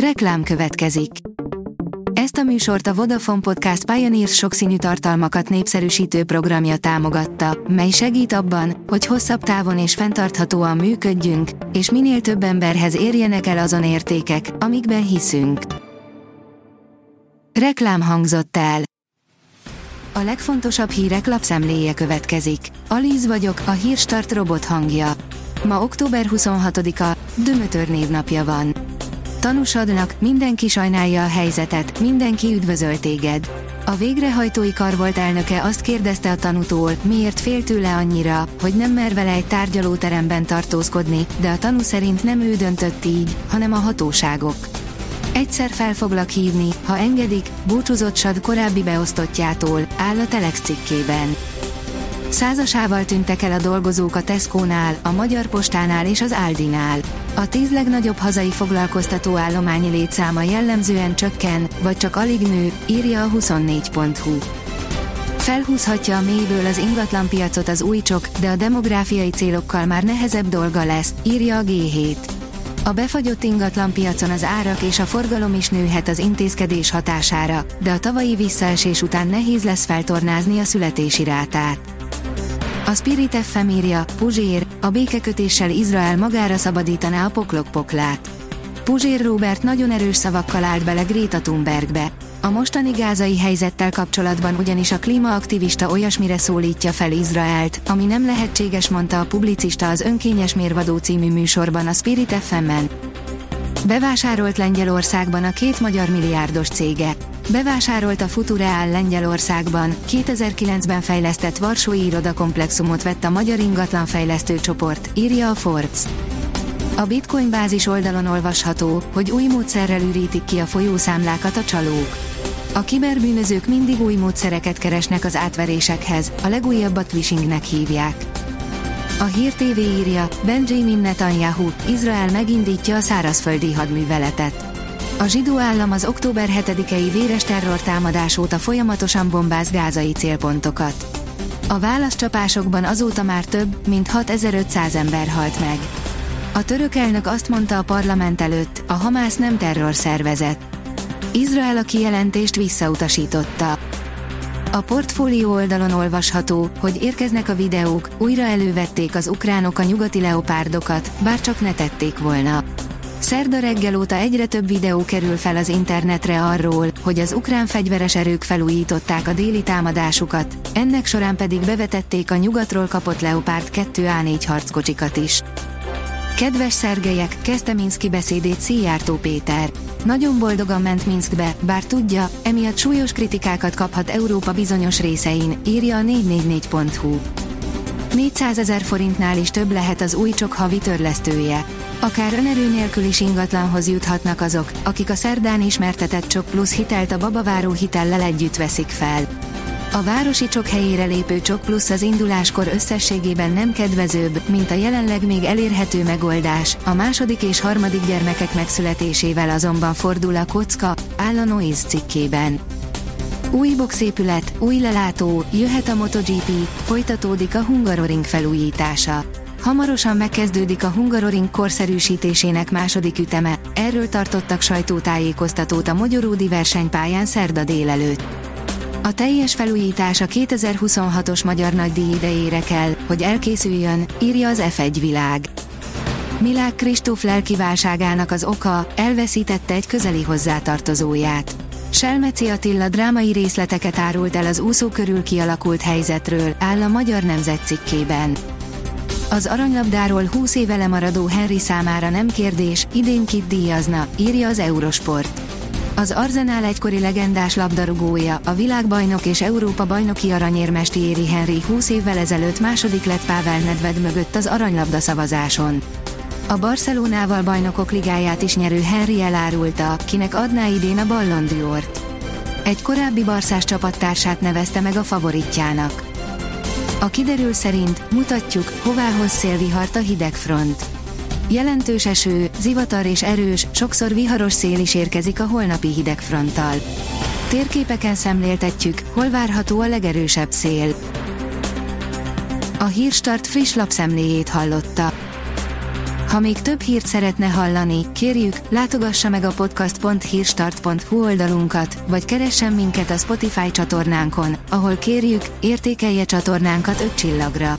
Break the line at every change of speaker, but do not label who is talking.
Reklám következik. Ezt a műsort a Vodafone Podcast Pioneers sokszínű tartalmakat népszerűsítő programja támogatta, mely segít abban, hogy hosszabb távon és fenntarthatóan működjünk, és minél több emberhez érjenek el azon értékek, amikben hiszünk. Reklám hangzott el. A legfontosabb hírek lapszemléje következik. Alíz vagyok, a hírstart robot hangja. Ma október 26-a, Dömötör névnapja van. Tanúsodnak, mindenki sajnálja a helyzetet, mindenki üdvözöl téged. A végrehajtói kar volt elnöke azt kérdezte a tanútól, miért fél tőle annyira, hogy nem mer vele egy tárgyalóteremben tartózkodni, de a tanú szerint nem ő döntött így, hanem a hatóságok. Egyszer fel foglak hívni, ha engedik, búcsúzott sad korábbi beosztottjától, áll a Telex cikkében. Százasával tűntek el a dolgozók a Tesco-nál, a Magyar Postánál és az Aldinál. A tíz legnagyobb hazai foglalkoztató állományi létszáma jellemzően csökken, vagy csak alig nő, írja a 24.hu. Felhúzhatja a mélyből az ingatlanpiacot az új csok, de a demográfiai célokkal már nehezebb dolga lesz, írja a G7. A befagyott ingatlanpiacon az árak és a forgalom is nőhet az intézkedés hatására, de a tavalyi visszaesés után nehéz lesz feltornázni a születési rátát. A Spirit FM írja, Puzsér, a békekötéssel Izrael magára szabadítaná a poklok poklát. Puzsér Robert nagyon erős szavakkal állt bele Greta Thunbergbe. A mostani gázai helyzettel kapcsolatban ugyanis a klímaaktivista olyasmire szólítja fel Izraelt, ami nem lehetséges mondta a publicista az Önkényes Mérvadó című műsorban a Spirit FM-en. Bevásárolt Lengyelországban a két magyar milliárdos cége. Bevásárolt a Futureál Lengyelországban, 2009-ben fejlesztett Varsói irodakomplexumot vett a magyar ingatlanfejlesztő csoport, írja a Forbes. A Bitcoin bázis oldalon olvasható, hogy új módszerrel ürítik ki a folyószámlákat a csalók. A kiberbűnözők mindig új módszereket keresnek az átverésekhez, a legújabbat phishingnek hívják. A Hír TV írja, Benjamin Netanyahu, Izrael megindítja a szárazföldi hadműveletet. A zsidó állam az október 7-i véres terrortámadás óta folyamatosan bombáz gázai célpontokat. A válaszcsapásokban azóta már több, mint 6500 ember halt meg. A török elnök azt mondta a parlament előtt, a Hamász nem terrorszervezet. Izrael a kijelentést visszautasította. A portfólió oldalon olvasható, hogy érkeznek a videók, újra elővették az ukránok a nyugati leopárdokat, bár csak ne tették volna. Szerda reggel óta egyre több videó kerül fel az internetre arról, hogy az ukrán fegyveres erők felújították a déli támadásukat, ennek során pedig bevetették a nyugatról kapott Leopard 2A4 harckocsikat is. Kedves Szergelyek, kezdte Minszki beszédét Szijjártó Péter. Nagyon boldogan ment Minskbe, bár tudja, emiatt súlyos kritikákat kaphat Európa bizonyos részein, írja a 444.hu. 400 ezer forintnál is több lehet az új csok havi törlesztője. Akár önerő nélkül is ingatlanhoz juthatnak azok, akik a szerdán ismertetett Csok Plusz hitelt a babaváró hitellel együtt veszik fel. A városi csok helyére lépő Csok Plusz az induláskor összességében nem kedvezőbb, mint a jelenleg még elérhető megoldás, a második és harmadik gyermekek megszületésével azonban fordul a kocka, áll a Noise cikkében. Új boxépület, új lelátó, jöhet a MotoGP, folytatódik a Hungaroring felújítása. Hamarosan megkezdődik a Hungaroring korszerűsítésének második üteme, erről tartottak sajtótájékoztatót a Mogyoródi versenypályán szerda délelőtt. A teljes felújítás a 2026-os Magyar Nagydíj idejére kell, hogy elkészüljön, írja az F1 világ. Milák Kristóf lelkiválságának az oka, elveszítette egy közeli hozzátartozóját. Selmeci Attila drámai részleteket árult el az úszó körül kialakult helyzetről, áll a Magyar Nemzet cikkében. Az aranylabdáról 20 éve lemaradó Henry számára nem kérdés, idén kit díjazna, írja az Eurosport. Az Arzenál egykori legendás labdarúgója, a világbajnok és Európa bajnoki aranyérmes Thierry Henry 20 évvel ezelőtt második lett Pável Nedved mögött az aranylabda szavazáson. A Barcelonával bajnokok ligáját is nyerő Henry elárulta, kinek adná idén a Ballon d'Ort. Egy korábbi barszás csapattársát nevezte meg a favoritjának. A kiderül szerint mutatjuk, hová hoz szélvihart a hidegfront. Jelentős eső, zivatar és erős, sokszor viharos szél is érkezik a holnapi hidegfronttal. Térképeken szemléltetjük, hol várható a legerősebb szél. A Hírstart friss lapszemléjét hallotta. Ha még több hírt szeretne hallani, kérjük, látogassa meg a podcast.hírstart.hu oldalunkat, vagy keressen minket a Spotify csatornánkon, ahol kérjük, értékelje csatornánkat 5 csillagra.